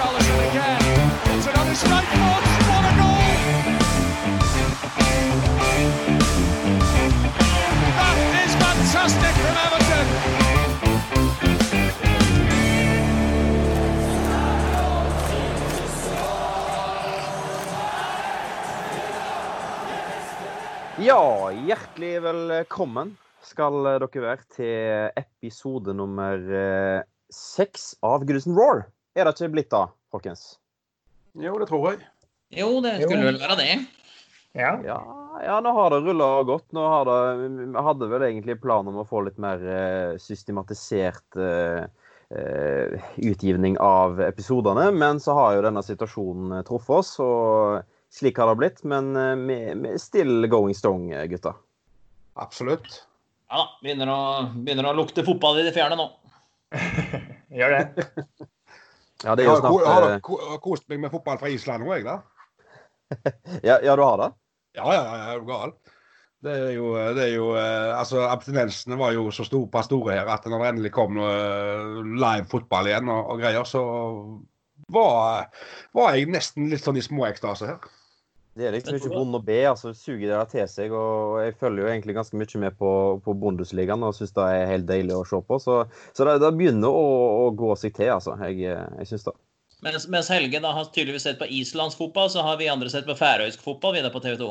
Richarlison again. It's another strike force. What a goal! That is fantastic from Everton. Ja, hjertelig velkommen skal dere være til episode nummer eh, seks av Grusen Roar. Er det ikke blitt da, folkens? Jo, det tror jeg. Jo, det skulle vel være det. Ja. Ja, ja nå har det rulla godt. Nå har det, vi hadde vel egentlig plan om å få litt mer eh, systematisert uh, eh, utgivning av episodene, men så har jo denne situasjonen truffet oss, og slik har det blitt. Men vi uh, er still going strong, gutta. Absolutt. Ja da. Begynner å, begynner å lukte fotball i det fjerne nå. Gjør det. Ja, det er jo har, Jeg har, har har kost meg med fotball fra Island òg, jeg, da. ja, ja, du har det? Ja, ja, ja, jeg er du gal. Det er jo, det er jo eh, Altså, abstinensene var jo så store, pass store her at når det endelig kom eh, live fotball igjen og, og greier, så var, var jeg nesten litt sånn i små ekstase her. Det er liksom ikke vondt å be, altså suger det til seg. Og jeg følger jo egentlig ganske mye med på, på Bundesligaen og syns det er helt deilig å se på. Så, så det, det begynner å, å gå seg til, altså. Jeg, jeg syns det. Mens, mens Helge da har tydeligvis sett på islandsk fotball, så har vi andre sett på færøysk fotball videre på TV 2.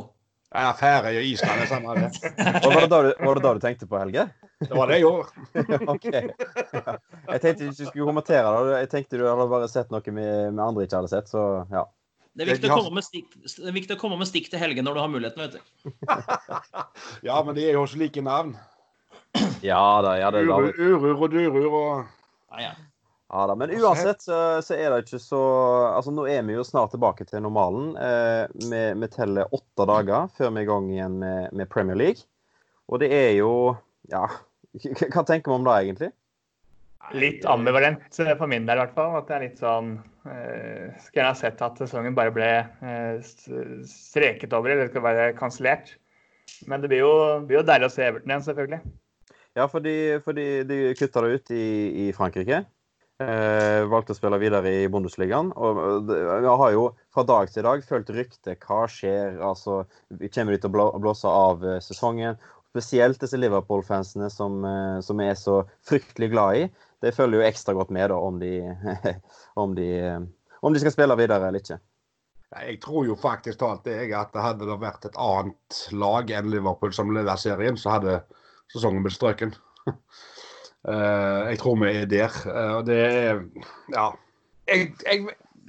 Ja, Færøy og Island er samme det. Og var, det da du, var det da du tenkte på, Helge? Det var det jeg gjorde. OK. Ja. Jeg tenkte ikke du skulle kommentere det. Jeg tenkte du hadde bare sett noe vi, vi andre ikke hadde sett, så ja. Det er viktig å komme med stikk, det er viktig å komme med stikk til helgen når du har muligheten, vet du. Ja, men de er jo så like navn. Ja da, ja, det, Urur, da, urur og durur og Ja, ja. ja da. Men uansett så, så er det ikke så Altså, nå er vi jo snart tilbake til normalen. Eh, vi, vi teller åtte dager før vi er i gang igjen med, med Premier League. Og det er jo Ja, hva tenker vi om det, egentlig? Litt ambivalent eh, for min del, i hvert fall. At det er litt sånn eh, Skulle gjerne ha sett at sesongen bare ble eh, streket over, eller skal være kansellert. Men det blir jo, blir jo deilig å se Everton igjen, selvfølgelig. Ja, fordi, fordi de kutta det ut i, i Frankrike. Eh, valgte å spille videre i Bundesligaen. Og jeg har jo fra dag til dag følt ryktet. Hva skjer? Altså, kommer de til å blå, blåse av eh, sesongen? Spesielt disse Liverpool-fansene som, eh, som er så fryktelig glad i. De følger jo ekstra godt med da, om de, om de, eh, om de skal spille videre eller ikke. Jeg tror jo faktisk talt jeg, at det hadde det vært et annet lag enn Liverpool som leder serien, så hadde sesongen blitt strøken. Eh, jeg tror vi er der. eh, og det er Ja. Jeg, jeg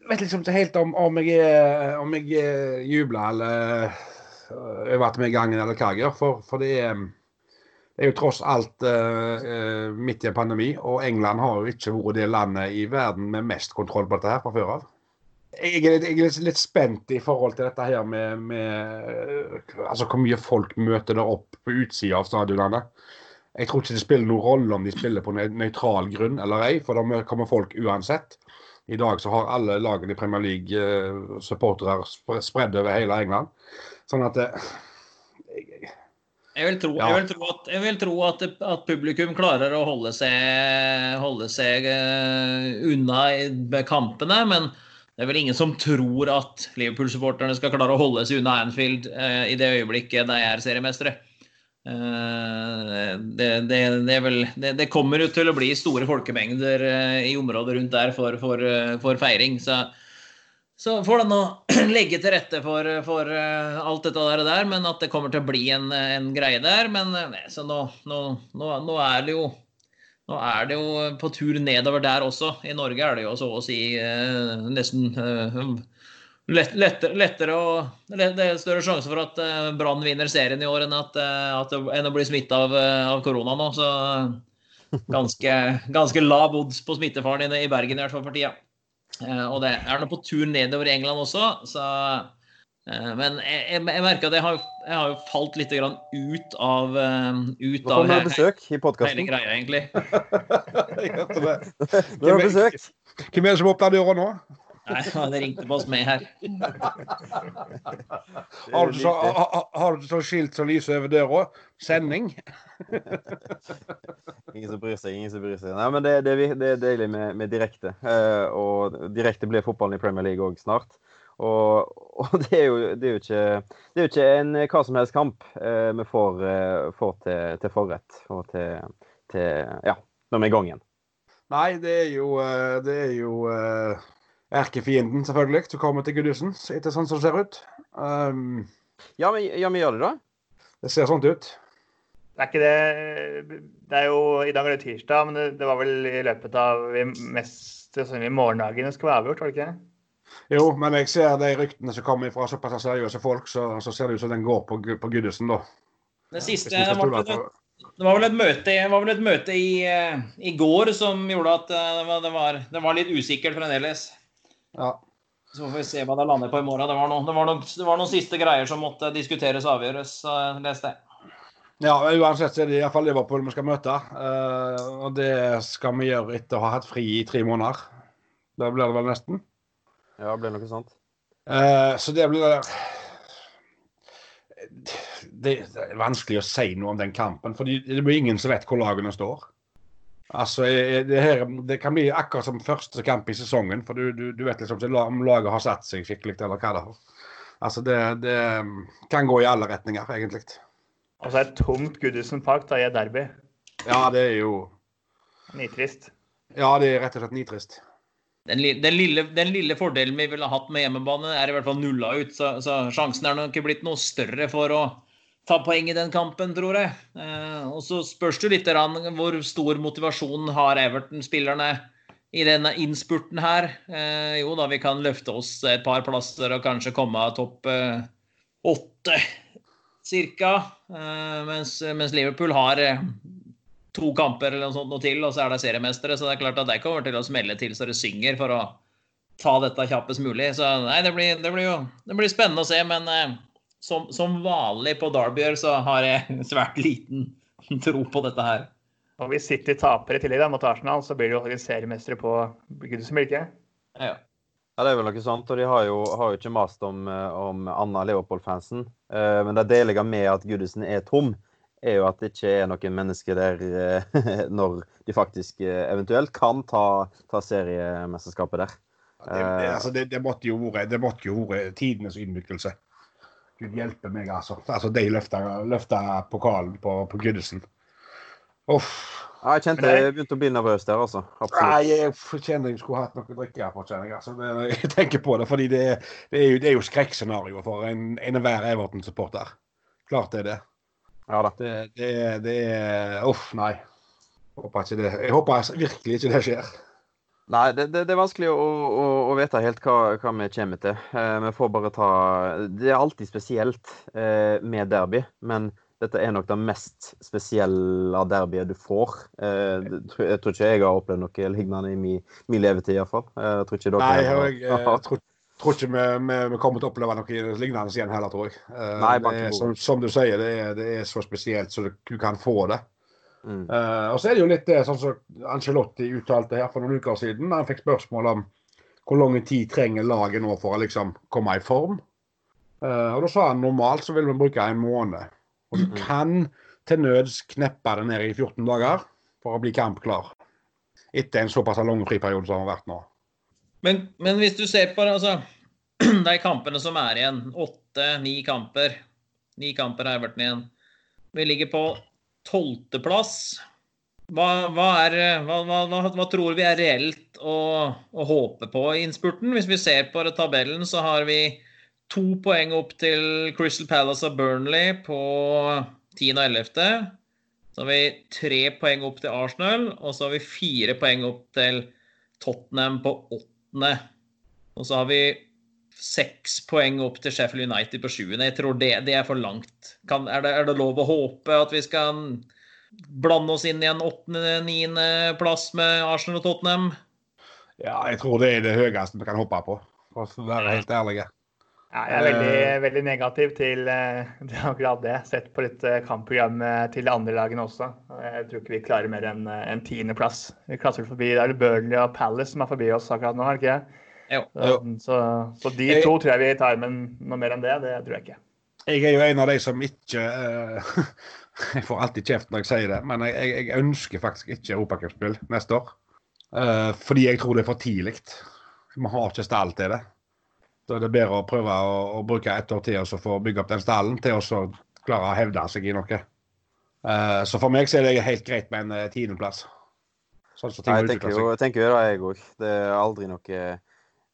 vet liksom ikke helt om, om jeg om jeg er jubler eller over at vi er i gang eller hva jeg gjør. For, for det er det er jo tross alt uh, midt i en pandemi, og England har jo ikke vært det landet i verden med mest kontroll på dette her fra før av. Jeg er, litt, jeg er litt- spent i forhold til dette her med, med eh, altså hvor mye folk møter der opp på utsida av stadionene. Jeg tror ikke det spiller noen rolle om de spiller på nøy- nøytral grunn eller ei, for da kommer folk uansett. I dag så har alle lagene i Premier League eh, supportere spre- spredd over hele England. Sånn at eh, jeg, Jeg vil tro, jeg vil tro, at, jeg vil tro at, at publikum klarer å holde seg, holde seg eh, unna i- kampene, men det er vel ingen som tror at Liverpool-supporterne skal klare å holde seg unna Anfield eh, i det øyeblikket de er seriemestere. Eh, det, det, det, er vel, det, det kommer jo til å bli store folkemengder eh, i området rundt der for, for, eh, for feiring. Så, så får den å legge til rette for, for eh, alt dette der, men at det kommer til å bli en, en greie der. Men eh, så nå, nå, nå, nå er det jo nå er det jo på tur nedover der også. I Norge er det jo så å si eh, nesten eh, lett, lettere, lettere å Det er større sjanse for at eh, Brann vinner serien i år enn, at, eh, at, det- enn å bli smitta av, eh, av korona nå. Så ganske, ganske lav odds på smittefaren i, i Bergen i hvert fall for tida. Eh, og det er nå på tur nedover i England også, så eh, Men jeg, jeg, jeg merker at jeg har, jeg har jo falt litt grann ut av uh, ut Nå kommer det besøk i hele podkasten. greia, egentlig. er. Hvem er det som åpner døra nå? Nei, det ringte på oss med her. Har du så, ha- ha- har du så skilt som lyser over døra? Sending? Ingen som bryr seg. ingen som bryr seg. Nei, men Det, det, det er deilig med, med direkte. Eh, og direkte blir fotballen i Premier League òg snart. Og, og det, er jo, det, er jo ikke, det er jo ikke en hva som helst kamp eh, vi får, eh, får til, til forrett. Og til, til Ja, når vi er i gang igjen. Nei, det er jo, eh, det er jo eh, erkefienden, selvfølgelig, som kommer til Guddusen, etter sånn som det ser ut. Um, Ja, men, ja, men gjør det, da? Det ser sånn ut. Det er ikke det Det er jo I dag er det tirsdag, men det, det var vel i løpet av mest sannsynlig morgendagen det skulle være avgjort, var det ikke? Jo, men jeg ser de ryktene som kommer fra såpass seriøse folk, så, så ser det ut som den går på, på Goodison, da. Det siste det var, det, det var vel et møte, det var vel et møte i, eh, i går som gjorde at eh, det var, det var, det var litt usikkert fremdeles. Ja. Så får vi se hva det lander på i morgen. Det var, noen, det, var noen, det var noen siste greier som måtte diskuteres og avgjøres. Leste jeg. ja, uansett så er det iallfall Liverpool vi skal møte. Uh, og det skal vi gjøre etter å ha hatt fri i tre måneder. Da blir det vel nesten. Ja, det blir noe sånt. Uh, så det blir det, det er vanskelig å si noe om den kampen, for det blir ingen som vet hvor lagene står. Altså, det, her, det kan bli akkurat som første kamp i sesongen, for du, du, du vet liksom ikke om laget har satt seg skikkelig, eller hva det har. Altså, det, det kan gå i alle retninger, egentlig. Altså så et tomt Goodison Park da i et derby. Ja, det er jo Nitrist. Ja, det er rett og slett nitrist. Den, den, lille, den lille fordelen vi ville hatt med hjemmebane, er i hvert fall nulla ut. Så, så sjansen er nok ikke blitt noe større for å ta poeng i den kampen, tror jeg. Eh, og så spørs det litt hvor stor motivasjon har Everton-spillerne i denne innspurten her. Eh, jo da, vi kan løfte oss et par plasser og kanskje komme av topp eh, åtte, cirka. Mens, mens Liverpool har to kamper eller noe sånt noe til, og så er det seriemestere. Så det er klart at de kommer til å smelle til så det synger for å ta dette kjappest mulig. Så nei, det blir, det blir jo det blir spennende å se. Men som, som vanlig på Derbyer så har jeg svært liten tro på dette her. Og hvis City taper i tillegg da, mot Arsenal, så blir de jo seriemestere på Goodison, blir det? Ja. Ja, det er vel noe sånt. Og de har jo, har jo ikke mast om, eh, om Anna Leopold-fansen. Eh, men det deilige med at Goodison er tom, er jo at det ikke er noen mennesker der eh, når de faktisk eh, eventuelt kan ta, ta seriemesterskapet der. Det, det, altså, det, det måtte jo måtte tidenes ydmykelse. Gud hjelpe meg, altså. altså de løfta, løfta pokalen på, på Goodison. Uff. Ja, jeg kjente jeg begynte å bli nervøs der, altså. Absolutt. Nei, jeg fortjener jeg skulle hatt noe å drikke. fortjener jeg, altså. Det, jeg tenker på det, fordi det, det er jo, det er jo skrekkscenario for en enhver Everton-supporter. Klart det er det. Ja da. Det, det, det er Uff, nei. Håper ikke det. Jeg håper virkelig ikke det skjer. Nei, det, det, det er vanskelig å, å, å vite helt hva, hva vi kommer til. Eh, vi får bare ta Det er alltid spesielt eh, med derby, men dette er nok det mest spesielle derbyet du får. Eh, tror- jeg tror ikke jeg har opplevd noe lignende i min, min levetid, iallfall. Jeg tror ikke dere Nei, jeg, jeg, jeg tror, tror ikke vi, vi, vi kommer til å oppleve noe lignende igjen heller, tror jeg. Eh, Nei, er, som, som du sier, det er, det er så spesielt så du kan få det. Mm. Eh, og så er det jo litt det sånn som Angelotti uttalte her for noen uker siden. Han fikk spørsmål om hvor lang tid trenger laget nå for å liksom komme i form. Uh, og Da sa han normalt så vil vi bruke en måned. Og du Mm. kan til nøds kneppe det ned i 14 dager for å bli kampklar. Etter en såpass lang friperiode som har vært nå. Men, men hvis du ser på det, altså De kampene som er igjen, åtte-ni kamper Ni kamper har vært igjen. Vi ligger på tolvteplass. Hva, hva, er- hva, hva, tror vi er reelt å, å håpe på i innspurten? Hvis vi ser på tabellen, så har vi to poeng opp til Crystal Palace og Burnley på 10. og 11. Så har vi tre poeng opp til Arsenal, og så har vi fire poeng opp til Tottenham på 8. Og så har vi seks poeng opp til Sheffield United på sjuende. Jeg tror det, det er for langt. Kan, er, det, er det lov å håpe at vi skal blande oss inn i en 8.-9. plass med Arsenal og Tottenham? Ja, jeg tror det er det høyeste vi kan hoppe på, for å være helt ærlige. Ja, jeg er veldig, veldig negativ til, eh, til akkurat det. Sett på litt eh, kampprogram eh, til de andre lagene også. Jeg tror ikke vi klarer mer enn eh, en tiendeplass. Vi klasser forbi, Det er Burnley og Palace som er forbi oss akkurat nå, er det ikke? Jo. Så, så, så de to tror jeg vi tar, men noe mer enn det, det tror jeg ikke. Jeg er jo en av de som ikke uh, Jeg får alltid kjeft når jeg sier det, men jeg, jeg, jeg ønsker faktisk ikke europacupspill neste år. Uh, fordi jeg tror det er for tidlig. Vi har ikke stall til det. Da er det bedre å prøve å, å bruke et år til og så få bygge opp den stallen til å klare å hevde seg i noe. Uh, så for meg så er det helt greit med en eh, tiendeplass. Sånn som ting Nei, jeg tenker jo, seg. jeg tenker jo det, jeg òg. Det er aldri noe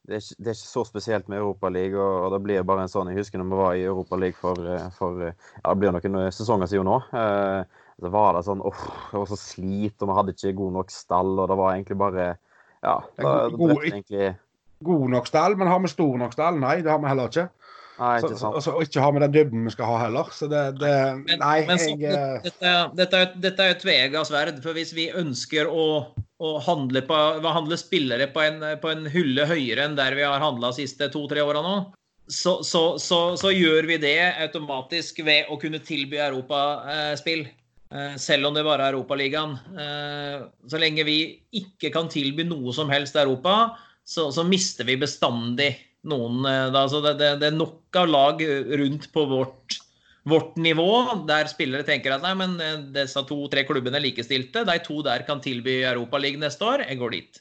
det, er det er ikke så spesielt med Europaligaen, og, og det blir bare en sånn Jeg husker når vi var i Europaligaen for, eh, for ja, det blir noen sesonger siden nå. Eh, så var det sånn åh, det var så slit, og vi hadde ikke god nok stall, og det var egentlig bare Ja. Det det god- egentlig God nok stall, men har vi stor nok stall? Nei, det har vi heller ikke. Nei, ikke sant. så, og så ikke ha med den dybden vi skal ha heller. Så det, det Men, Nei, men jeg så, dette, dette, er, dette er jo et tveegga sverd. For hvis vi ønsker å, å handle, på, handle spillere på en, på en hylle høyere enn der vi har handla de siste to-tre åra nå, så, så, så, så gjør vi det automatisk ved å kunne tilby europaspill. Eh, selv om det bare er Europaligaen. Eh, så lenge vi ikke kan tilby noe som helst Europa, så, så mister vi bestandig noen eh, da, altså det, det, det er nok av lag rundt på vårt vårt nivå, der spillere tenker at nei, men eh, disse to-tre klubbene likestilte. De to der kan tilby Europaligaen neste år. Jeg går dit.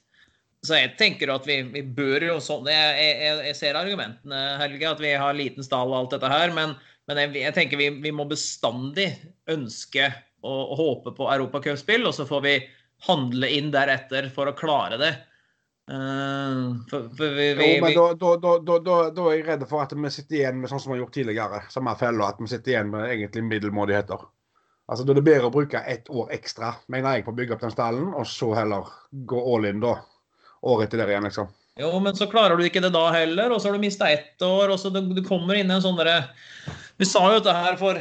Så jeg tenker at vi, vi bør jo sånn jeg, jeg, jeg ser argumentene, Helge, at vi har liten stall og alt dette her. Men, men jeg, jeg tenker vi, vi må bestandig ønske og håpe på europacupspill, og så får vi handle inn deretter for å klare det. Eh, for, for vi, vi, Jo, men vi, da, da, da, da, da er jeg redd for at vi sitter igjen med sånn som vi har gjort tidligere. Samme fella, at vi sitter igjen med egentlig middelmådigheter. Altså, Da er det bedre å bruke ett år ekstra, mener jeg, på å bygge opp den stallen, og så heller gå all in da. Året etter der igjen, liksom. Jo, men så klarer du ikke det da heller, og så har du mista ett år, og så du, du kommer inn i en sånn derre Vi sa jo dette her for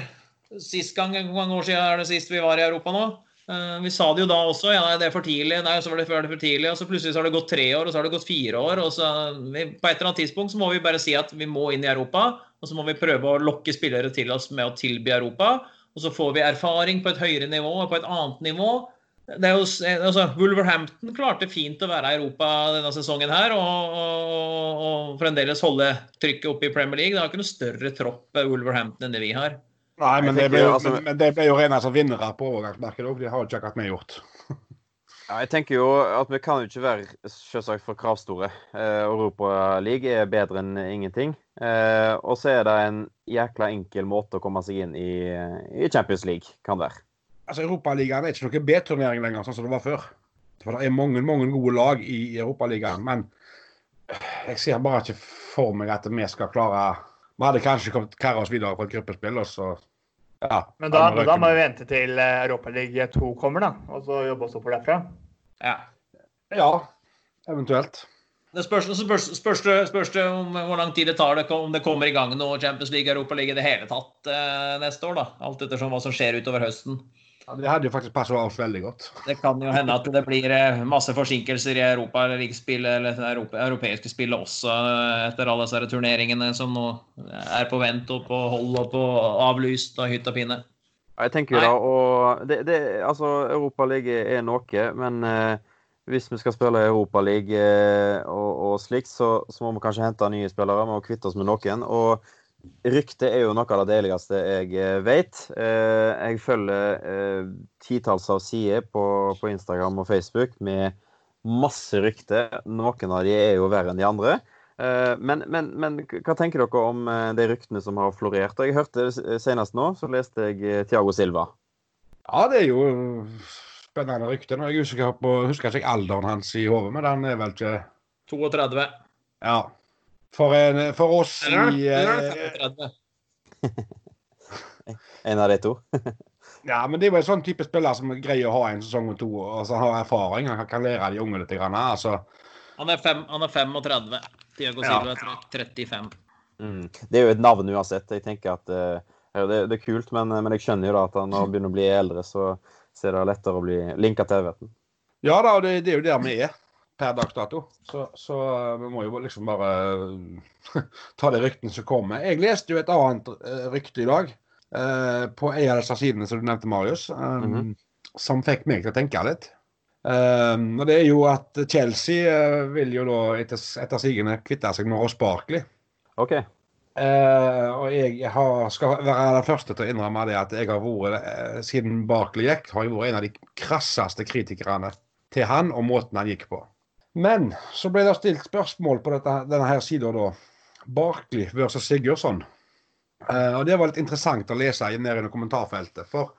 sist gang, hvor mange år siden er det sist vi var i Europa nå? Eh, vi sa det jo da også. Ja, nei, det er for tidlig. Nei, så var det før det for tidlig. Og så plutselig så har det gått tre år, og så har det gått fire år. Og så vi, på et eller annet tidspunkt så må vi bare si at vi må inn i Europa. Og så må vi prøve å lokke spillere til oss med å tilby Europa. Og så får vi erfaring på et høyere nivå og på et annet nivå. Det er jo, altså, Wolverhampton klarte fint å være i Europa denne sesongen her og, og, og fremdeles holde trykket oppe i Premier League. Det har ikke noe større tropp eh, Wolverhampton enn det vi har. Nei, men det ble jo, altså- men, men det ble jo rene som vinnere på overgangsmarkedet òg. Det har jo ikke akkurat vi gjort. Ja, jeg tenker jo at vi kan jo ikke være selvsagt for kravstore. Eh, Europaligaen er bedre enn ingenting. Eh, og så er det en jækla enkel måte å komme seg inn i, i Champions League, kan være. Altså, Europaligaen er ikke noe B-turnering lenger, sånn som det var før. For det er mange, mange gode lag i Europaligaen. Men jeg ser bare ikke for meg at vi skal klare Vi hadde kanskje kommet karet oss videre på et gruppespill, og så ja. Men da, da må vi vente til eh, Europaliga 2 kommer, da. Og så jobbe oss oppover derfra. Ja. Ja, eventuelt. Det spørs, så spørs, spørs, det, spørs det om hvor lang tid det tar det, om det kommer i gang noe Champions League, Europa League i det hele tatt eh, neste år. da. Alt ettersom hva som skjer utover høsten. Ja, det hadde jo faktisk passa oss veldig godt. Det kan jo hende at det blir eh, masse forsinkelser i Europa eller Ligaspill eller det europeiske spillet også eh, etter alle disse turneringene som nå er på vent og på hold og på avlyst og hytt og pinne. Ja, Jeg tenker jo da, og det, det, altså Europaligaen er noe, men eh, hvis vi skal spille Europaligaen eh, og, og slikt, så, så må vi kanskje hente nye spillere. Vi må kvitte oss med noen. og Rykte er jo noe av det deiligste jeg eh, vet. Eh, jeg følger eh, titalls av sider på, på Instagram og Facebook med masse rykter. Noen av de er jo verre enn de andre. Eh, men, men, men hva tenker dere om de ryktene som har florert? Jeg hørte senest nå, så leste jeg Tiago Thiago Silva. Ja, det er jo spennende rykter. Er jeg på, husker ikke alderen hans i hodet, men han er vel ikke 32. Ja. For, en, for oss i eh, 35. En av de to. Ja, men det er jo en sånn type spiller som greier å ha en sesong og to, og så har erfaring. Han kan lære de unge litt. Grann, altså. Han er, fem, han er 35. Tiago Ja. Silva er 35. Mm. Det er jo et navn uansett. Jeg tenker at uh, det, det er kult, men, men jeg skjønner jo da at han når han begynner å bli eldre, så, så er det lettere å bli linka til Everton. Ja da, og det, det er jo der vi er per dags dato. Så, så eh, vi må jo liksom bare eh, ta de ryktene som kommer. Jeg leste jo et annet eh, rykte i dag eh, på en av disse sidene som du nevnte, Marius, eh, Mhm. som fikk meg til å tenke litt. Eh, og det er jo at Chelsea eh, vil jo da etter, etter sigende kvitte seg med Ross Barkley. Okay. Eh, og jeg har, skal være den første til å innrømme det at jeg har vært, eh, siden Barkley gikk, har jeg vært en av de krasseste kritikerne til han og måten han gikk på. Men så ble det stilt spørsmål på dette, denne her sida da. Barkley versus Sigurdsson. Uh, og det var litt interessant å lese i- nede i kommentarfeltet. For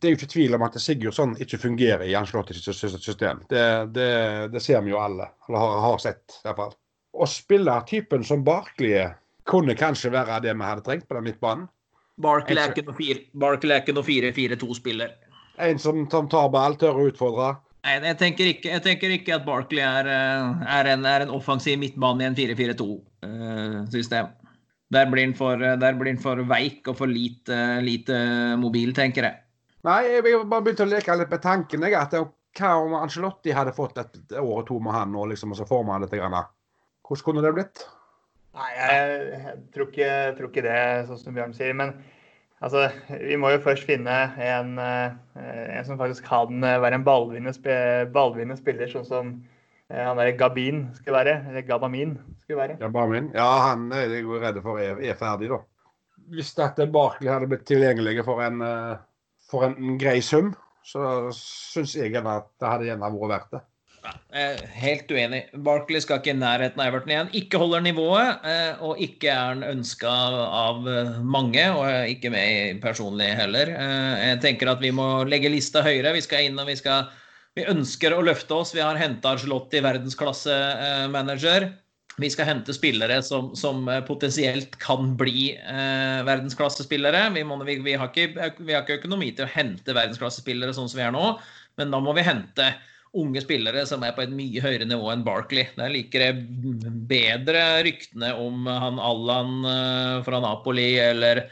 det er jo ikke tvil om at Sigurdsson ikke fungerer i Ancelottis system. Det, det, det ser vi jo alle. Eller har, har sett, i hvert fall. å spille typen som Barkley kunne kanskje være det vi hadde trengt på den midtbanen. Barkley er ikke noe fire- Barkley er ikke noe 4-4-2-spiller. En som, som tar ball, tør å utfordre. Nei, jeg tenker ikke, jeg tenker ikke at Barkley er, eh, er, en, er en offensiv midtbane i en 4-4-2-system. Der blir han for, han for veik og for lite, lite mobil, tenker jeg. Nei, jeg har bare begynte å leke litt med tanken. Jeg, at det, Hva om Angelotti hadde fått et, et år og to med han, og liksom, og så får man litt? grann. Hvordan kunne det blitt? Nei, jeg, jeg tror, ikke, jeg tror ikke det, sånn som Bjørn sier. Men altså, vi må jo først finne en, eh, en som faktisk kan eh, være en ballvinnende, spiller, sånn som eh, han der Gabin skulle være. Eller Gabamin skulle være. Gabamin. Ja, han er jeg redd for er, er ferdig, da. Hvis dette Barkley hadde blitt tilgjengelig for en, for en grei sum, så syns jeg at det hadde gjerne vært verdt det. Helt uenig. Barkley skal ikke i nærheten av Everton igjen. Ikke holder nivået, eh, og ikke er han ønska av eh, mange, og ikke meg personlig heller. Eh, Jeg tenker at vi må legge lista høyere. Vi skal inn og vi skal Vi ønsker å løfte oss. Vi har henta Argelotti, verdensklasse-manager. Vi skal hente spillere som, som potensielt kan bli verdensklassespillere. Vi, må, vi, vi, har ikke, vi har ikke økonomi til å hente verdensklassespillere sånn som vi er nå, men da må vi hente unge spillere som er på et mye høyere nivå enn Barkley. Der liker bedre ryktene om han Allan eh, fra Napoli eller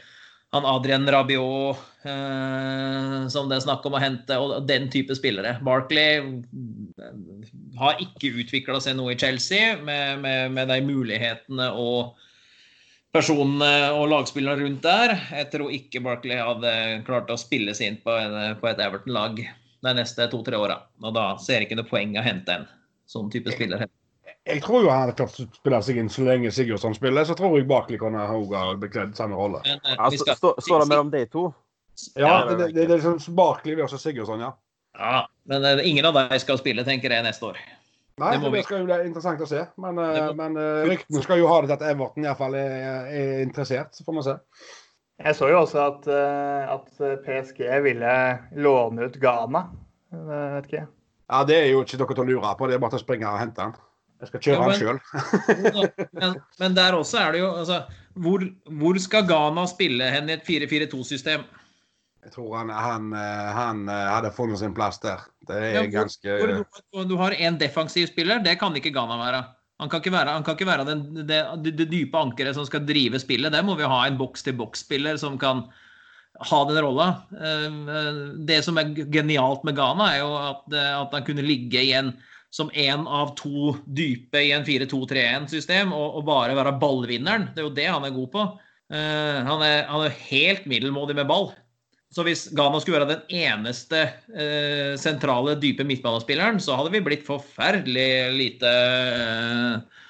han Adrian Rabiot eh, som det er snakk om å hente, og den type spillere. Barkley eh, har ikke utvikla seg noe i Chelsea med, med, med de mulighetene og personene og lagspillerne rundt der. Jeg tror ikke Barkley hadde klart å spille seg inn på, på et Everton-lag de neste to-tre åra. Og da ser jeg ikke noe poeng å hente en sånn type spiller. Jeg tror jo han hadde klart å spille seg inn så lenge Sigurdsson spiller, så tror jeg Bakli kunne ha bekledd samme rolle. Men, eh, skal- stå- Står det mellom de to? Ja, det det, er det, det er også Barkley versus Sigurdsson, ja. Ja, men uh, ingen av dem skal spille, tenker jeg, neste år. Nei, Det det, skal jo bli interessant å se. Men, uh, men uh, ryktene skal jo ha det til at Everton iallfall er, er interessert. Så får vi se. Jeg så jo også at, eh, at PSG ville låne ut Ghana. Det vet ikke. jeg. Ja, Det er jo ikke noe til å lure på. Det er bare til å springe og hente han. Jeg skal kjøre Ja, han den sjøl. Men, men der også er det jo altså, hvor, hvor skal Ghana spille hen i et 4-4-2-system? Jeg tror han, han, eh, han eh, hadde funnet sin plass der. Det er Ja, hvor- ganske Hvor du, du har en defensiv spiller, det kan ikke Ghana være. Han kan ikke være, kan ikke være den, det, det, dype ankeret som skal drive spillet. Der må vi ha en boks-til-boks-spiller som kan ha den rolla. Eh, Det som er genialt med Ghana, er jo at, eh, at han kunne ligge igjen som én av to dype i en 4-2-3-1-system og, og bare være ballvinneren. Det er jo det han er god på. Eh, han, er, han er helt middelmådig med ball. Så hvis Ghana skulle være den eneste eh, sentrale, dype midtbanespilleren, så hadde vi blitt forferdelig lite eh,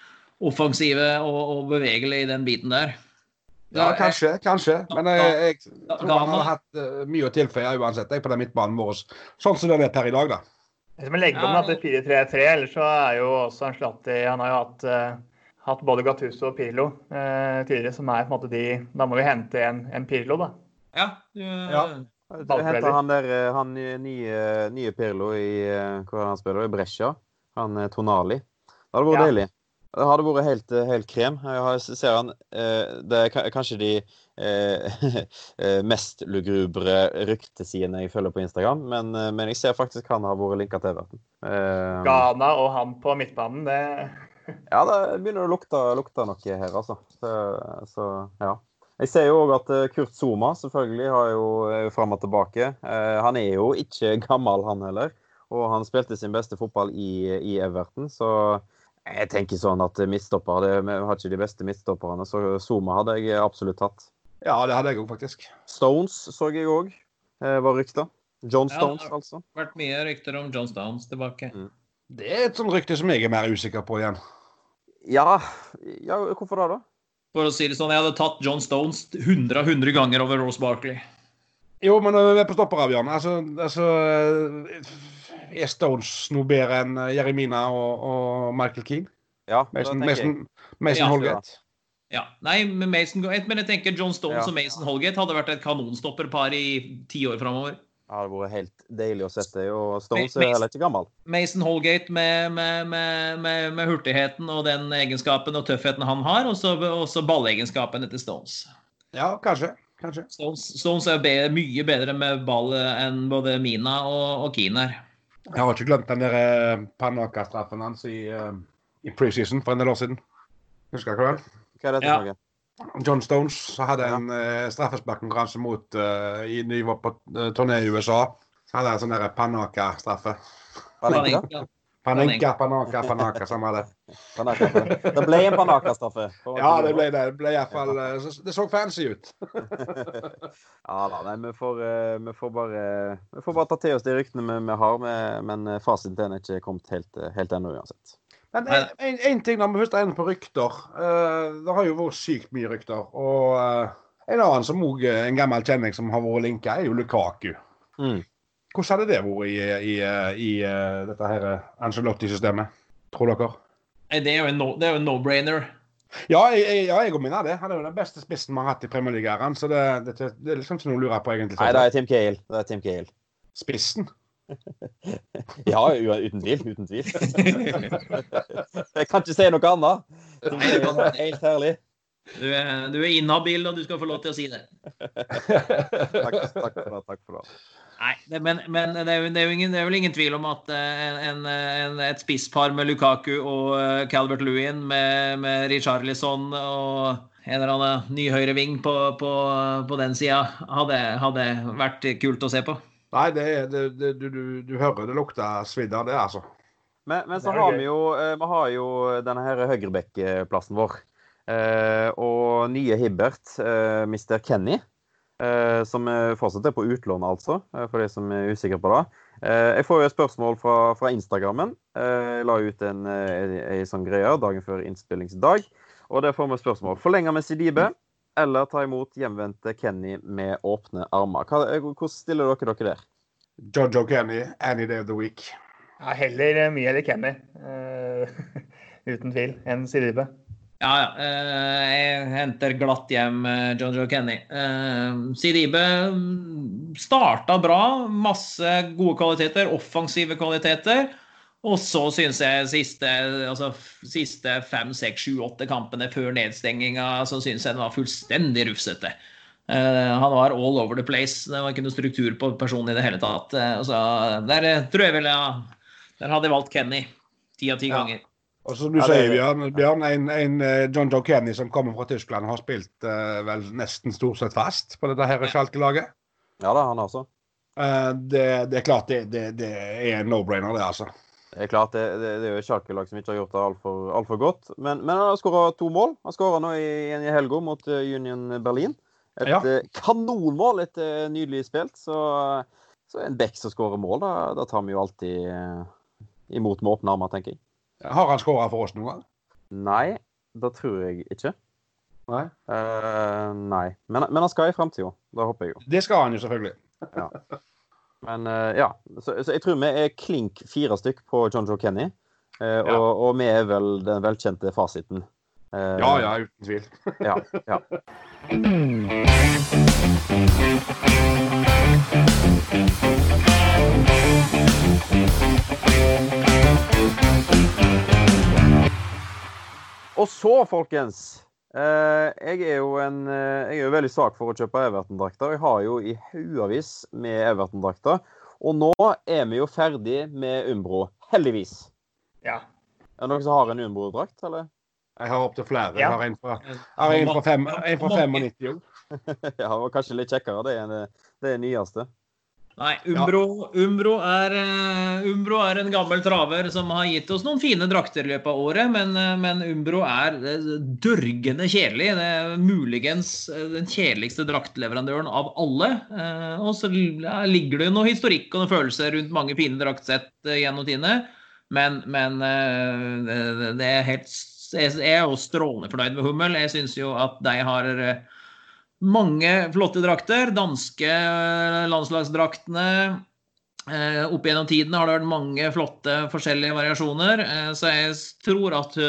offensive og, og bevegelige i den biten der. Ja, kanskje. kanskje. Men jeg, jeg tror han hadde hatt eh, mye å tilføye uansett jeg, på den midtbanen vår. Sånn som den er per i dag, da. Hvis vi legger om at det til 4-3-3, ellers så er jo også Ancelotti Han har jo hatt, uh, hatt både Gattuso og Pirlo uh, tidligere, som er på en måte de Da må vi hente en, en Pirlo, da. Ja, du, Ja. Du henter han der eh, han nye, nye Pirlo i eh, Hvor er han spiller? I Brescia. Han er Tonali. Det hadde vært Ja. deilig. Det hadde vært helt, eh, helt krem. Jeg ser han eh, Det er kanskje de eh, eh, mest lugubre ryktesidene jeg følger på Instagram, men, eh, men jeg ser faktisk han har vært linka til Everton. Eh, Ghana og han på midtbanen, det Ja, det begynner å lukte, lukte noe her, altså. Så, så ja. Jeg ser jo òg at eh, Kurt Zuma selvfølgelig har jo er jo fram og tilbake. Eh, han er jo ikke gammel, han heller. Og han spilte sin beste fotball i, i Everton, så jeg tenker sånn at midtstopper det, Vi har ikke de beste midtstopperne, så Zuma hadde jeg absolutt tatt. Ja, det hadde jeg òg, faktisk. Stones så jeg òg, var rykta. John Stones, Ja, altså. det har- altså. vært mye rykter om John Stones tilbake. Det er et sånt rykte som jeg er mer usikker på igjen. Ja, ja hvorfor det, da? For å si det sånn, jeg hadde tatt John Stones 100 av 100 ganger over Rose Barkley. Jo, men vi er på stopper stopperavgjørelsen altså, altså eh, Er Stones noe bedre enn eh, Jeremina og, og Michael Keane? Ja, Mason. Mason, Mason Ja, Holgate? Ja, nei, med Mason, men jeg tenker John Stones Ja. og Mason Holgate hadde vært et kanonstopperpar i ti år framover. Det hadde vært helt deilig å sette det. Og Stones er heller ikke gammel. Mason Holgate med, med, med, med, med hurtigheten og den egenskapen og tøffheten han har, og så ballegenskapen etter Stones. Ja, kanskje. Kanskje. Stones, Stones er be, mye bedre med ball enn både Mina og, og Keane er. Jeg har ikke glemt den der eh, Panaka-straffen hans i, eh, i preseason for en del år siden. Husker ikke vel? Hva er dette Ja. for noe? John Stones hadde en uh, straffesparkkonkurranse mot uh, i, de var på uh, turné i USA. Så hadde en sånn der Panaka-straffe. Panenka? Panenka. Panaka, Panaka, samme det. Det ble en Panaka-straffe. Ja, det ble det. Det ble i hvert fall eh, så- Det så fancy ut. Ja da, nei, vi får, eh, vi får bare Vi får bare ta til oss de ryktene vi, vi har, men eh, fasiten er ikke kommet helt, eh, helt ennå uansett. Men en, en, en ting når vi først er inne på rykter. Uh, det har jo vært sykt mye rykter. Og uh, en annen som òg er en gammel kjenning som har vært linka, er jo Lukaku. Mm. Hvordan hadde det vært i, i, i, i dette her Angelotti-systemet, tror dere? Det er jo en no- det er jo en no-brainer. Ja, jeg, ja, jeg mener det. Han er jo den beste spissen vi har hatt i Premier League-æraen. Så det, det, det er liksom ikke noe å lure på, egentlig. Nei, det er Tim Cale. Det er Tim Cahill. Spissen? Ja, uten tvil. Uten tvil. Jeg kan ikke si noe annet. Er helt herlig. Du er, du er inhabil, og du skal få lov til å si det. Takk, takk for det. Takk for det. Nei, det, men, men det, er jo, det, er ingen, det er vel ingen tvil om at eh, en, en, et spisspar med Lukaku og eh, Calvert Lewin med, med Richarlison og en eller annen ny høyreving på, på, på den sida hadde, hadde vært kult å se på. Nei, det er, det, det, du, du, du hører det lukter svidd av det, altså. Men, men så Det har vi jo, eh, vi har jo denne her høyrebekkplassen vår. Eh, og nye Hibbert, eh, Mr. Kenny, eh, som fortsatt er på utlån, altså, eh, for de som er usikre på det. Eh, jeg får jo et spørsmål fra, fra Instagrammen. Eh, jeg la ut en, en, en sånn greie dagen før innspillingsdag. Og der får vi spørsmål. Forlenger med Sidibe eller ta imot hjemvendte Kenny med åpne armer? Hva, eh, hvordan stiller dere dere der? Jojo Kenny, any day of the week. Ja, heller eh, mye eller Kenny. Uh, uten tvil. Enn Sidibe. Ja, ja. eh, Jeg henter glatt hjem Jojo Kenny. Eh, Sidibe mm, starta bra. Masse gode kvaliteter. Offensive kvaliteter. Og så syns jeg siste, altså, siste fem, seks, sju, åtte kampene før nedstenginga så syns jeg den var fullstendig rufsete. Uh, han var all over the place. Det var ikke noe struktur på personen i det hele tatt. Uh, så der eh, tror jeg vel ja, Der hadde jeg valgt Kenny ti av ti Ja. ganger. Og som du Ja, sier, Bjørn, Bjørn en, en eh, John Joe Kenny som kommer fra Tyskland, har spilt uh, vel nesten stort sett fast på dette her Schalke-laget. Ja da, han også. Eh, det, det er klart det, det, det er en no-brainer, det, altså. Det er klart, det, det, det er jo et Schalke-lag som ikke har gjort det altfor alt for godt. Men, men han har skåra to mål. Han skåra nå i, i helga mot eh, Union Berlin. Et Ja. eh, kanonmål, et eh, nydelig spilt. Så, så en back som skårer mål, da, da tar vi jo alltid imot med åpne armer, tenker jeg. Har han skåra for oss noen gang? Nei, det tror jeg ikke. Nei. Uh, nei. Men, men han skal i framtida. Det håper jeg jo. Det skal han jo selvfølgelig. Men eh, ja, så, så jeg tror vi er klink fire stykk på John Joe Kenny. Eh, Ja. og, og vi er vel den velkjente fasiten. Eh, Ja, ja, uten tvil. ja, ja. Og så, folkens Jeg er jo en eh, Jeg er jo veldig svak for å kjøpe Everton-drakter. Jeg har jo i haugevis med Everton-drakter. Og nå er vi jo ferdig med Umbro. Heldigvis. Ja. Er det noen som har en Umbro-drakt, eller? Jeg har opptil flere. Ja. Jeg har en fra, jeg har en fra, fem, en fra 95 òg. Ja, og kanskje litt kjekkere. Det er det, det er nyeste. Nei, Umbro, Umbro, er, eh, Umbro er en gammel traver som har gitt oss noen fine drakter i løpet av året, men, eh, men Umbro er eh, dørgende kjedelig. Det er muligens den kjedeligste draktleverandøren av alle. Og så ligger det jo noe historikk og noen følelser rundt mange fine draktsett gjennom tidene, men, men det, er helt Jeg er jo strålende fornøyd med Hummel. Jeg syns jo at de har mange flotte drakter. Danske eh, landslagsdraktene. Eh, opp gjennom tiden har det vært mange flotte forskjellige variasjoner. Eh, så jeg tror at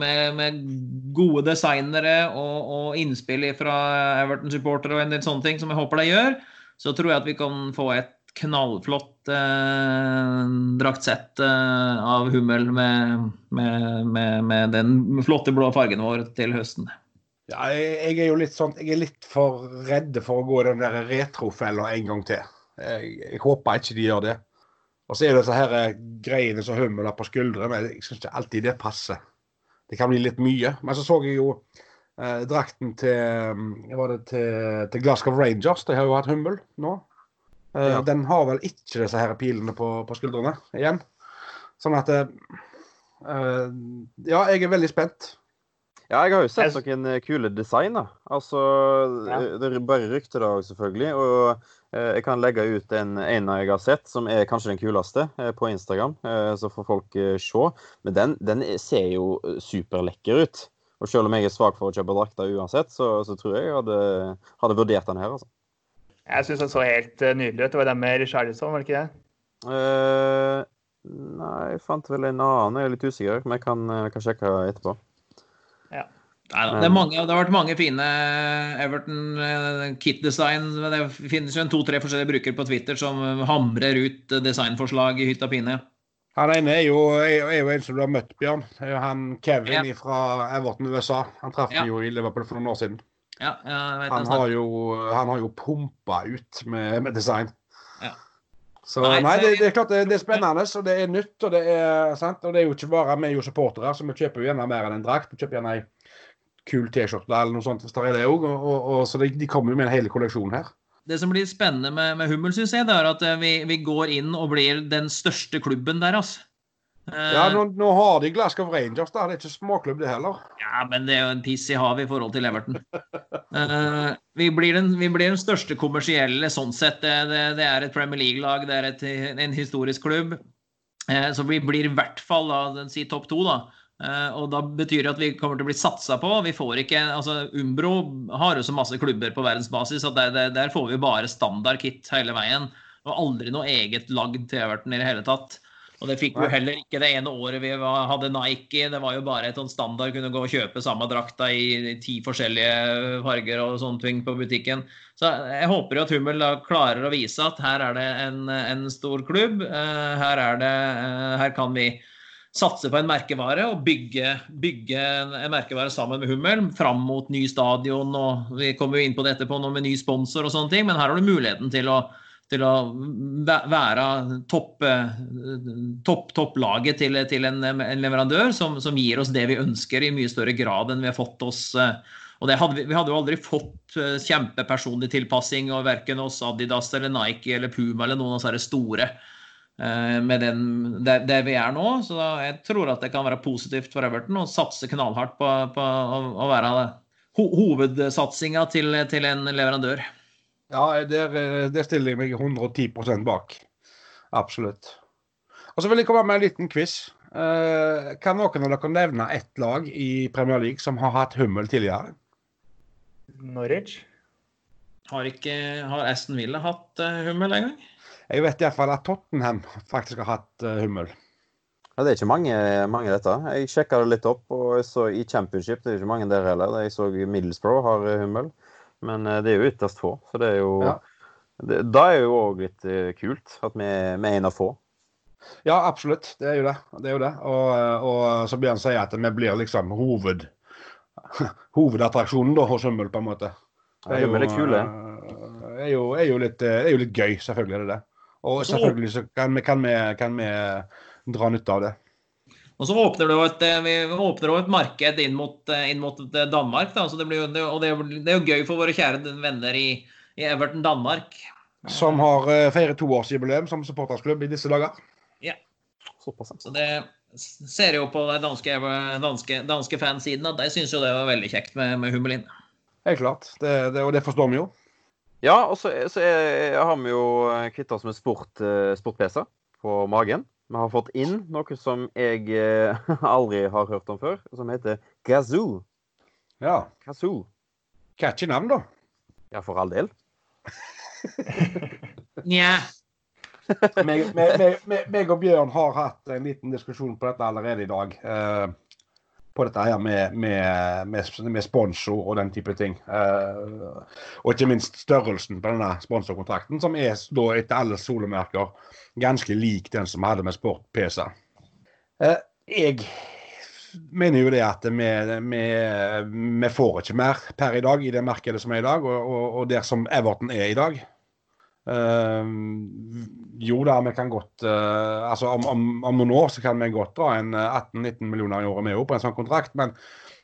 med, med gode designere og, og innspill fra Everton-supportere og en del sånne ting, som jeg håper de gjør, så tror jeg at vi kan få et knallflott eh, draktsett eh, av Hummel med, med, med, med, den flotte blå fargen vår til høsten. Ja, jeg, er jo litt sånn Jeg er litt for redd for å gå den der retrofella en gang til. Jeg, jeg, håper ikke de gjør det. Og så er det disse her eh, greiene som Hummel har på skuldrene. Men jeg syns ikke alltid det passer. Det kan bli litt mye. Men så så jeg jo eh, drakten til, mm, var det til, til Glasgow Rangers. De har jo hatt Hummel nå. Eh, ja. Den har vel ikke disse her pilene på, på skuldrene igjen. Sånn at eh, eh, Ja, jeg er veldig spent. Ja, jeg har jo sett noen kule design. da. Altså, ja. Det er bare rykter da selvfølgelig. Og eh, jeg kan legge ut en, en jeg har sett, som er kanskje den kuleste, eh, på Instagram. Eh, så får folk se. Men den, den ser jo superlekker ut. Og selv om jeg er svak for å kjøpe drakter uansett, så, så, tror jeg jeg hadde, hadde vurdert den her. altså. Jeg syns den så helt nydelig ut. Det var den med Richarlison, var det ikke det? Nei, jeg fant vel en annen. Jeg er litt usikker, men jeg kan, kan sjekke etterpå. Ja. Nei, det, mange, det, har vært mange fine Everton uh, kit-design. Det finnes jo en to-tre forskjellige brukere på Twitter som hamrer ut designforslag i hytt og pine. Han ene er jo, er, er jo, en som du har møtt, Bjørn. Det er jo han Kevin ja. fra Everton USA. Han traff ja. jo i Liverpool for noen år siden. Ja, han, har jo, han har jo pumpa ut med, med design. Så nei, nei det, det, er klart det, det, er spennende, og det er nytt. Og det er, sant? Og det er jo ikke bare vi jo supportere, så vi kjøper jo gjerne mer enn en drakt. Vi kjøper gjerne ei kul T-skjorte eller noe sånt hvis det er det og, Så de, de kommer jo med en hel kolleksjon her. Det som blir spennende med, med Hummel, syns jeg, det er at eh, vi, vi, går inn og blir den største klubben der, altså. Ja, nå, nå, har de Glasgow Rangers, da. Det er ikke småklubb, det heller. Ja, men det er jo en piss i havet i forhold til Everton. uh, vi, blir den, vi, blir den, største kommersielle sånn sett. Det, det, det er et Premier League-lag, det er et, en historisk klubb. Uh, så vi blir i hvert fall da, si topp to, da. Uh, og da betyr det at vi kommer til å bli satsa på. Vi får ikke, altså Umbro har jo så masse klubber på verdensbasis at der, der, der får vi bare standard kit hele veien. Og aldri noe eget lagd til Everton i det hele tatt. Og det fikk vi heller ikke det ene året vi hadde Nike. Det var jo bare et sånn standard, kunne gå og kjøpe samme drakta i ti forskjellige farger og sånne ting på butikken. Så jeg håper jo at Hummel da klarer å vise at her er det en, en stor klubb. Uh, her, er det, uh, her kan vi satse på en merkevare og bygge, bygge, en merkevare sammen med Hummel fram mot ny stadion. og Vi kommer jo inn på det etterpå nå med ny sponsor og sånne ting, men her har du muligheten til å, til å være topp, topp, topplaget til, til en, en, leverandør som, som, gir oss det vi ønsker i mye større grad enn vi har fått oss. Og hadde vi, vi, hadde jo aldri fått kjempepersonlig tilpassing og verken oss Adidas eller Nike eller Puma eller noen av disse store. Eh, med den, der, der, vi er nå. Så jeg tror at det kan være positivt for Everton å satse knallhardt på, på å, å, være ho hovedsatsinga til, til, en leverandør. Ja, det stiller jeg meg 110% bak. Absolutt. Og så vil jeg komme med en liten quiz. Uh, kan noen av dere nevne ett lag i Premier League som har hatt Hummel tidligere? Norwich. Har, ikke, har Aston Villa hatt uh, Hummel engang? Jeg vet iallfall at Tottenham faktisk har hatt uh, Hummel. Ja, Det er ikke mange, mange dette. Jeg sjekka det litt opp, og jeg så i Championship det er ikke mange der heller. Jeg så Middlesbrough har eh, Hummel, men eh, det er jo ytterst få. Så det er jo ja. det, Da er jo òg litt kult at vi, vi er en av få. Ja, absolutt. Det er jo det. det, er jo det. Og, og så Bjørn sier at vi blir liksom hoved, hovedattraksjonen da, hos Hummel, på en måte. Det er, jo, er, kule. er, jo, er, jo litt, er jo litt gøy, selvfølgelig er det det. Og selvfølgelig så kan vi, kan vi, kan vi dra nytte av det. Og så åpner det jo et, eh, vi åpner et marked inn mot, eh, inn mot eh, Danmark. Da. Så det, blir, og det, er jo gøy for våre kjære venner i, i Everton Danmark. Som har feiret toårsjubileum som supportersklubb i disse dager. Ja. Så det ser jo på den danske, danske, danske fansiden at de syns jo det var veldig kjekt med, med Hummelin. Helt klart. Det, det, og det forstår vi jo. Ja, og så, så er, har vi jo kvitta oss med sport, sport-PC på magen. Vi har fått inn noe som jeg eh, aldri har hørt om før, som heter Gazoo. Ja. Kazoo. Catchy navn, da. Ja, for all del. Nja. meg, meg, meg, og Bjørn har hatt en liten diskusjon på dette allerede i dag. Uh, på dette her med, med, med, med sponsor og den type ting. Uh, og ikke minst størrelsen på denne sponsorkontrakten, som er da etter alle solemerker ganske lik den som vi hadde med Sport PC. Uh, jeg mener jo det at vi, vi, vi, får ikke mer per i dag i det markedet som er i dag, og, og, og der som Everton er i dag. Uh, jo da, vi kan godt uh, altså om, om, om, noen år så kan vi godt dra en 18-19 eh, millioner i året med på en sånn kontrakt, men,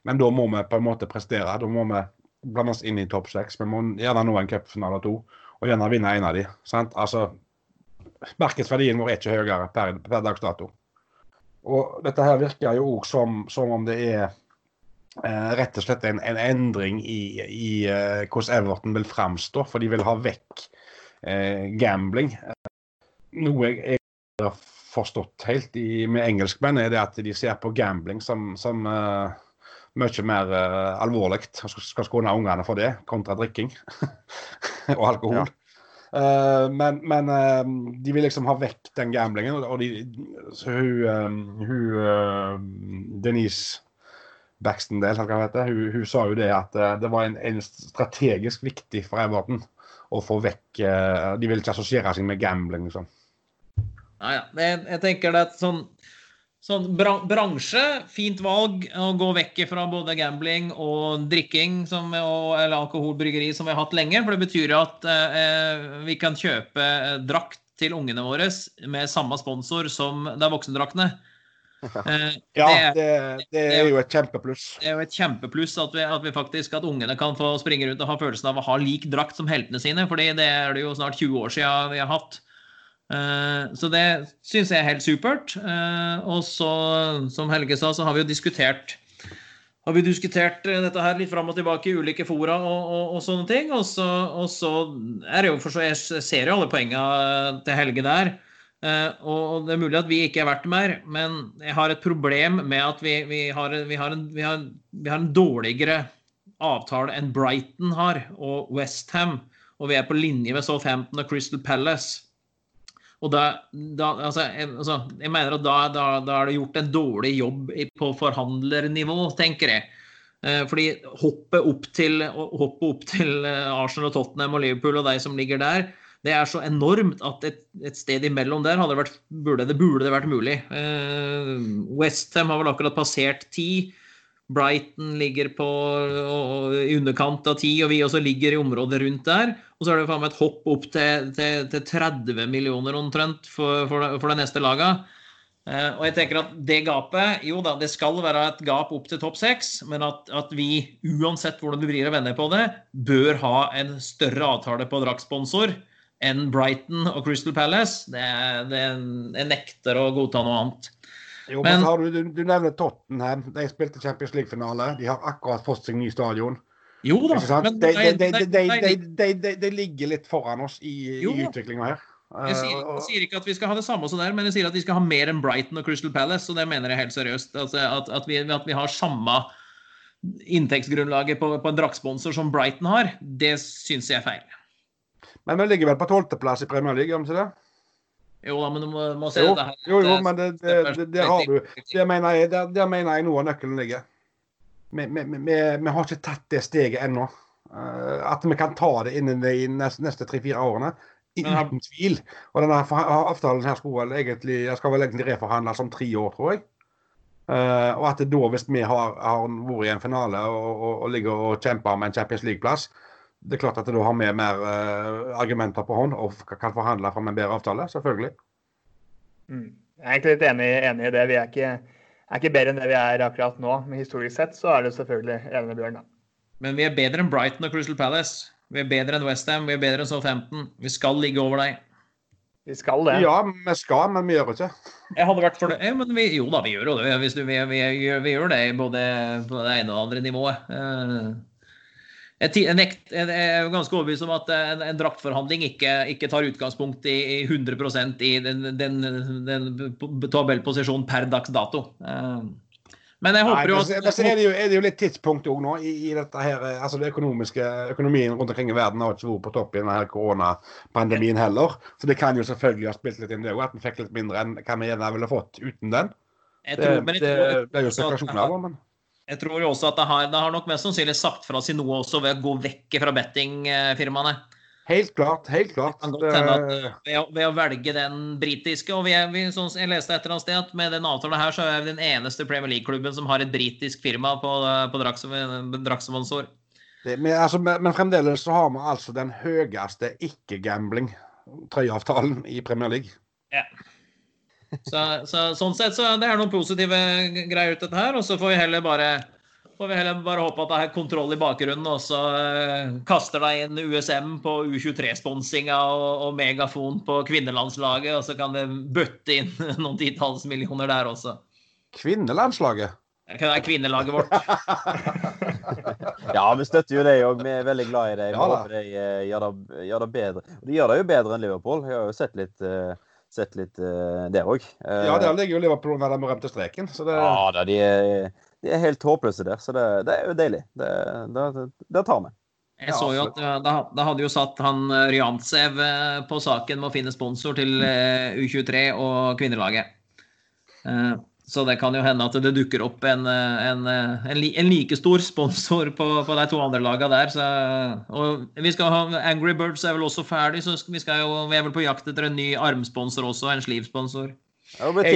men, da må vi på en måte prestere. Da må vi blande oss inn i topp seks. Vi må gjerne nå en cupfinale to, og gjerne vinne en av de. Sant? Altså, markedsverdien vår er ikke høyere per, per dags dato. Og dette her virker jo òg som, som, om det er eh, rett og slett en, en endring i, i eh, hvordan Everton vil framstå, for de vil ha vekk Eh, gambling. Noe jeg har forstått helt i, med engelskmenn, er det at de ser på gambling som, som uh, mye mer uh, alvorlig. og skal skåne ungene for det, kontra drikking og alkohol. Ja. Uh, men, men uh, de vil liksom ha vekk den gamblingen. Og de, så hun, hun Denise Baxtendale, hun, hun, sa jo det at det var en, en strategisk viktig for Everton å få vekk eh, De vil ikke assosiere seg med gambling, liksom. Nei, ja. Jeg, jeg tenker det er et sånn Sånn bransje, fint valg å gå vekk fra både gambling og drikking som, og, eller alkoholbryggeri som vi har hatt lenge. For det betyr at eh, vi kan kjøpe drakt til ungene våre med samme sponsor som det er voksendraktene. Eh, ja, det, det, er jo et kjempepluss. Det er jo et kjempepluss at vi, at vi, faktisk, at ungene kan få springe rundt og ha følelsen av å ha lik drakt som heltene sine. fordi det er det jo snart 20 år siden vi har hatt. Uh, så det syns jeg er helt supert. Uh, og så, som Helge sa, så har vi jo diskutert har vi diskutert dette her litt fram og tilbake i ulike fora og, og, og sånne ting. Og så, og så, er det jo for så Jeg ser jo alle poengene til Helge der. Uh, og det er mulig at vi ikke er verdt mer, men jeg har et problem med at vi, vi, har, vi, har, en, vi har, har, en, dårligere avtale enn Brighton har, og Westham. Og vi er på linje med Southampton og Crystal Palace. Og da, da altså, jeg, altså, jeg, mener at da, da, da, er det gjort en dårlig jobb på forhandlernivå, tenker jeg. Uh, fordi hoppet opp til, hoppet opp til eh, Arsenal og Tottenham og Liverpool og de som ligger der, det er så enormt at et, et sted imellom der det vært, burde, det, burde det vært mulig. Eh, Westham har vel akkurat passert ti. Brighton ligger på i underkant av ti, og vi også ligger i området rundt der. Og så er det faen meg et hopp opp til, til, til 30 millioner omtrent for, for, for det neste laget. Eh, og jeg tenker at det gapet Jo da, det skal være et gap opp til topp seks, men at, at, vi, uansett hvordan du vrir og vender på det, bør ha en større avtale på draktsponsor enn Brighton og Crystal Palace. Det, det, jeg nekter å godta noe annet. Jo, men, men du, du, nevner Tottenham. De spilte Champions League-finale. De har akkurat fått seg ny stadion. Jo da, men de, de, de, de, ligger litt foran oss i, i utviklinga her. Jeg sier, eh, jeg sier, ikke at vi skal ha det samme som der, men jeg sier at vi skal ha mer enn Brighton og Crystal Palace. Og det mener jeg helt seriøst. Altså, at, at, vi, at, vi, har samme inntektsgrunnlaget på, på en draktsponsor som Brighton har, det syns jeg er feil. Men vi ligger vel på tolvteplass i Premier League, gjør vi ikke det? Jo da, men du må, må se jo, det her. Jo, jo, men det, det, det, det har du. Der mener, jeg, der, der mener jeg noe av nøkkelen ligger. Vi, vi, vi, vi, har ikke tatt det steget ennå. Uh, at vi kan ta det innen de neste, neste tre-fire årene. Uten tvil. Og denne avtalen her skal vel egentlig, skal vel egentlig reforhandles om tre år, tror jeg. Uh, og at da, hvis vi har, har vært i en finale og, og, og ligger og kjemper om en Champions League-plass, det er klart at du har vi mer uh, argumenter på hånd og kan forhandle fram en bedre avtale. Selvfølgelig. Mm. Jeg er egentlig litt enig, enig, i det. Vi er ikke, er ikke, bedre enn det vi er akkurat nå. Men historisk sett så er det selvfølgelig enig med Bjørn. da. Men vi er bedre enn Brighton og Crystal Palace. Vi er bedre enn Westham, vi er bedre enn Southampton. Vi skal ligge over deg. Vi skal det. Ja, vi skal, men vi gjør det ikke. Jeg hadde vært for det. Ja, men vi, jo da, vi gjør det. Vi, vi, vi, vi, gjør det både på det ene og det andre nivået. Uh, jeg er ganske overbevist om at en, en draktforhandling ikke, ikke, tar utgangspunkt i, i 100% i den, den, den tabellposisjonen per dags dato. Eh, men jeg håper jo at Men så er det jo, er det jo litt tidspunkt òg nå i, i, dette her. Eh, altså det økonomiske Økonomien rundt omkring i verden har ikke vært på topp i denne koronapandemien heller. Så det kan jo selvfølgelig ha spilt litt inn det òg, at vi fikk litt mindre enn hva vi gjerne ville fått uten den. Tror, det, det, det, er jo spekulasjoner, men Jeg tror jo også at det har, det har nok mest sannsynlig sagt fra seg noe også ved å gå vekk fra bettingfirmaene. Helt klart. Helt klart. Ved, å, ved å velge den britiske og vi er, vi, sånn, Jeg leste et eller annet sted at med den avtalen her så er vi den eneste Premier League-klubben som har et britisk firma på, på draktsponsor. Men, altså, men, fremdeles så har vi altså den høyeste ikke-gambling-trøyeavtalen i Premier League. Ja. Så, så, sånn sett så det er noen positive greier ut dette her. Og så får vi heller bare får vi heller bare håpe at det er kontroll i bakgrunnen, og så uh, kaster deg inn USM på U23-sponsinga og, og, megafon på kvinnelandslaget, og så kan det bøtte inn noen titalls millioner der også. Kvinnelandslaget? Det er kvinnelaget vårt. ja, vi støtter jo det òg. Vi er veldig glad i det. Vi ja, håper de uh, gjør, det, gjør, det, bedre. De gjør det jo bedre enn Liverpool. Jeg har jo sett litt uh, sett litt uh, der òg. Uh, ja, der ligger jo Liverpool med den berømte streken. Så det... Ja, da, de er, de er helt håpløse der, så det, det er jo deilig. Det, det, tar vi. Jeg så jo at da, da hadde jo satt han eh, Ryantsev eh, på saken med å finne sponsor til eh, U23 og kvinnelaget. Så det kan jo hende at det dukker opp en, en, en, en like stor sponsor på, på, de to andre lagene der. Så, og vi skal ha Angry Birds er vel også ferdig, så vi, skal jo, vi er vel på jakt etter en ny armsponsor også, en slivsponsor. Blir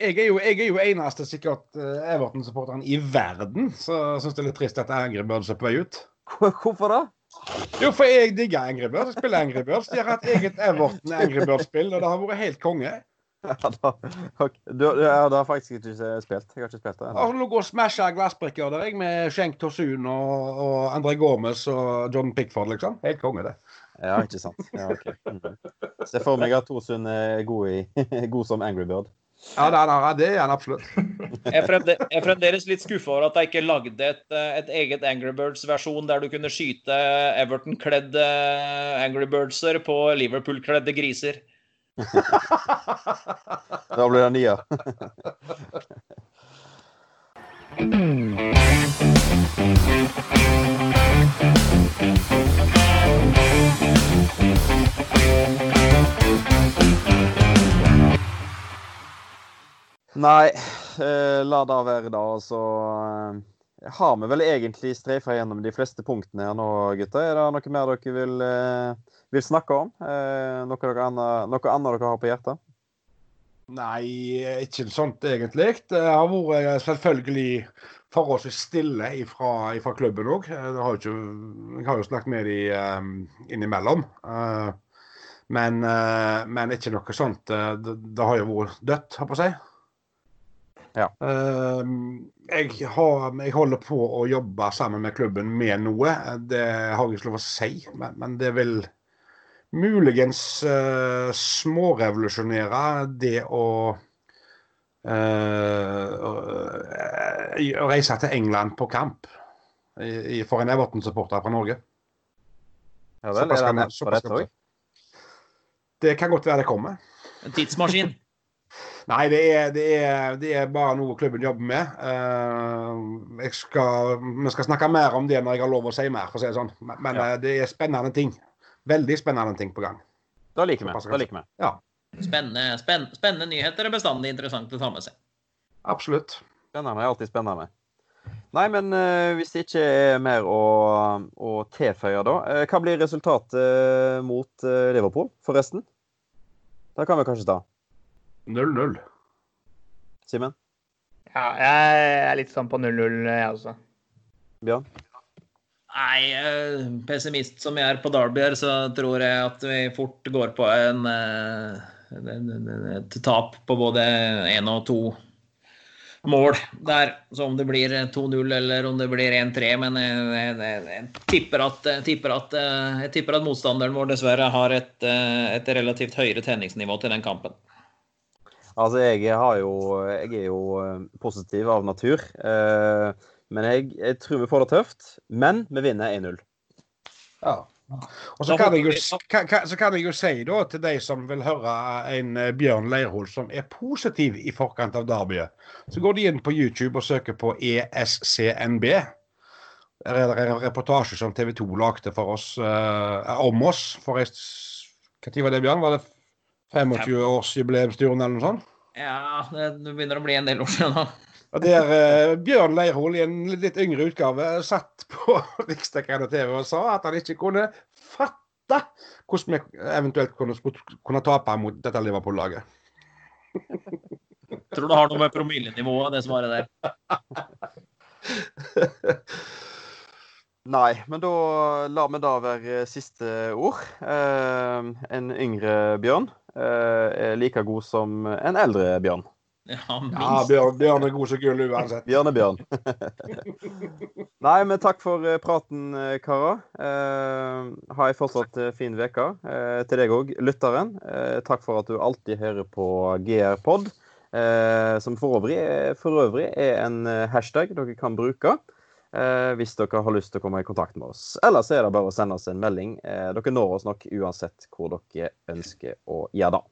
jeg er jo, jeg er jo eneste sikkert uh, Everton-supporteren i verden som syns det er litt trist at Angry Birds er på vei ut. Hvorfor da? Jo, for jeg digger Angry Birds. Jeg spiller Angry Birds. De har hatt eget Everton Angry Birds-spill, og det har vært helt konge. Ja, da, okay. du, ja, da har faktisk ikke spilt. Jeg har ikke spilt det. Altså, nå går og smasher glassbrikker der, jeg, med Schenk Torsun og, og André Gomez og John Pickford, liksom. Helt konge, det. Ja, ikke sant. Ja, okay. mm. Se for meg at Torsun er god, i, god som Angry Bird. Ja, det er, det er han absolutt. Jeg er fremdeles litt skuffa over at jeg ikke lagde et, eh, et eget Angry Birds-versjon der du kunne skyte Everton-kledde Angry Birdser på Liverpool-kledde griser. da blir det nier. Nei, eh, la det være, da. Så eh, har vi vel egentlig streifa gjennom de fleste punktene her nå, gutter. Er det noe mer dere vil, eh, vil snakke om? Eh, noe, dere annet, noe annet dere har på hjertet? Nei, ikke sånt egentlig. Det har vært eh, selvfølgelig forholdsvis stille fra, klubben òg. Jeg har jo snakket med dem um, innimellom. Uh, men, uh, men, ikke noe sånt. Det, det har jo vært dødt, holdt på å si. Ja. Uh, jeg, har, jeg, holder på å jobbe sammen med klubben med noe. Det har jeg ikke lov å si, men, men det vil muligens uh, smårevolusjonere det å uh, å reise til England på kamp i, for en Everton-supporter fra Norge. Ja vel, er det nett på dette òg? Det kan godt være det kommer. En tidsmaskin? Nei, det er, det, er, det er, bare noe klubben jobber med. Uh, skal, vi skal snakke mer om det når jeg har lov å si mer, for å si det sånn. Men, men ja. uh, det er spennende ting. Veldig spennende ting på gang. Da liker vi. Da liker vi. Ja. Spennende, spenn, spennende nyheter er bestandig interessant å ta med seg. Absolutt. Spennende er alltid spennende. Nei, men uh, hvis det ikke er mer å, å tilføye, da. hva blir resultatet mot Liverpool, forresten? Da kan vi kanskje ta. 0-0. Simen? Ja, jeg er litt sånn på 0-0, jeg også. Bjørn? Nei, eh, pessimist som jeg er på Derby her, så tror jeg at vi fort går på en, eh, et tap på både én og to mål der. Så om det blir 2-0 eller om det blir 1-3. Men jeg, jeg, jeg, tipper at, tipper at, jeg, tipper at, motstanderen vår dessverre har et, et relativt høyere tenningsnivå til den kampen. Altså, jeg, jo, jeg er jo eh, positiv av natur. Eh, men jeg, jeg, tror vi får det tøft. Men vi vinner 1-0. Ja. Og så kan, jo, så kan, jeg jo, si da til de som vil høre en eh, Bjørn Leirhol som er positiv i forkant av derbyet, så går de inn på YouTube og søker på ESCNB. Det er en reportasje som TV 2 lagde for oss, eh, om oss. For Når var det, Bjørn? Var det 25-årsjubileumsturen eller noe sånt? Ja, det begynner å bli en del år siden nå. Og der eh, Bjørn Leirhol i en litt yngre utgave satt på riksdekkende TV og sa at han ikke kunne fatte hvordan vi eventuelt kunne, kunne tape mot dette Liverpool-laget. Tror du det har noe med promillenivået, det svaret der. Nei, men da lar vi da være siste ord. Eh, en yngre bjørn eh, er like god som en eldre bjørn. Ja, Ja. Bjørn, Bjørn er god som gull uansett. Bjørnebjørn. Nei, men takk for eh, praten, eh, karer. Eh, ha ei fortsatt eh, fin uke. Eh, til deg òg, lytteren. Eh, takk for at du alltid hører på GR-pod. Eh, som for øvrig, for øvrig er en hashtag dere kan bruke. Eh, hvis dere har lyst til å komme i kontakt med oss. Ellers er det bare å sende oss en melding. Eh, dere når oss nok uansett hvor dere ønsker å gjøre det.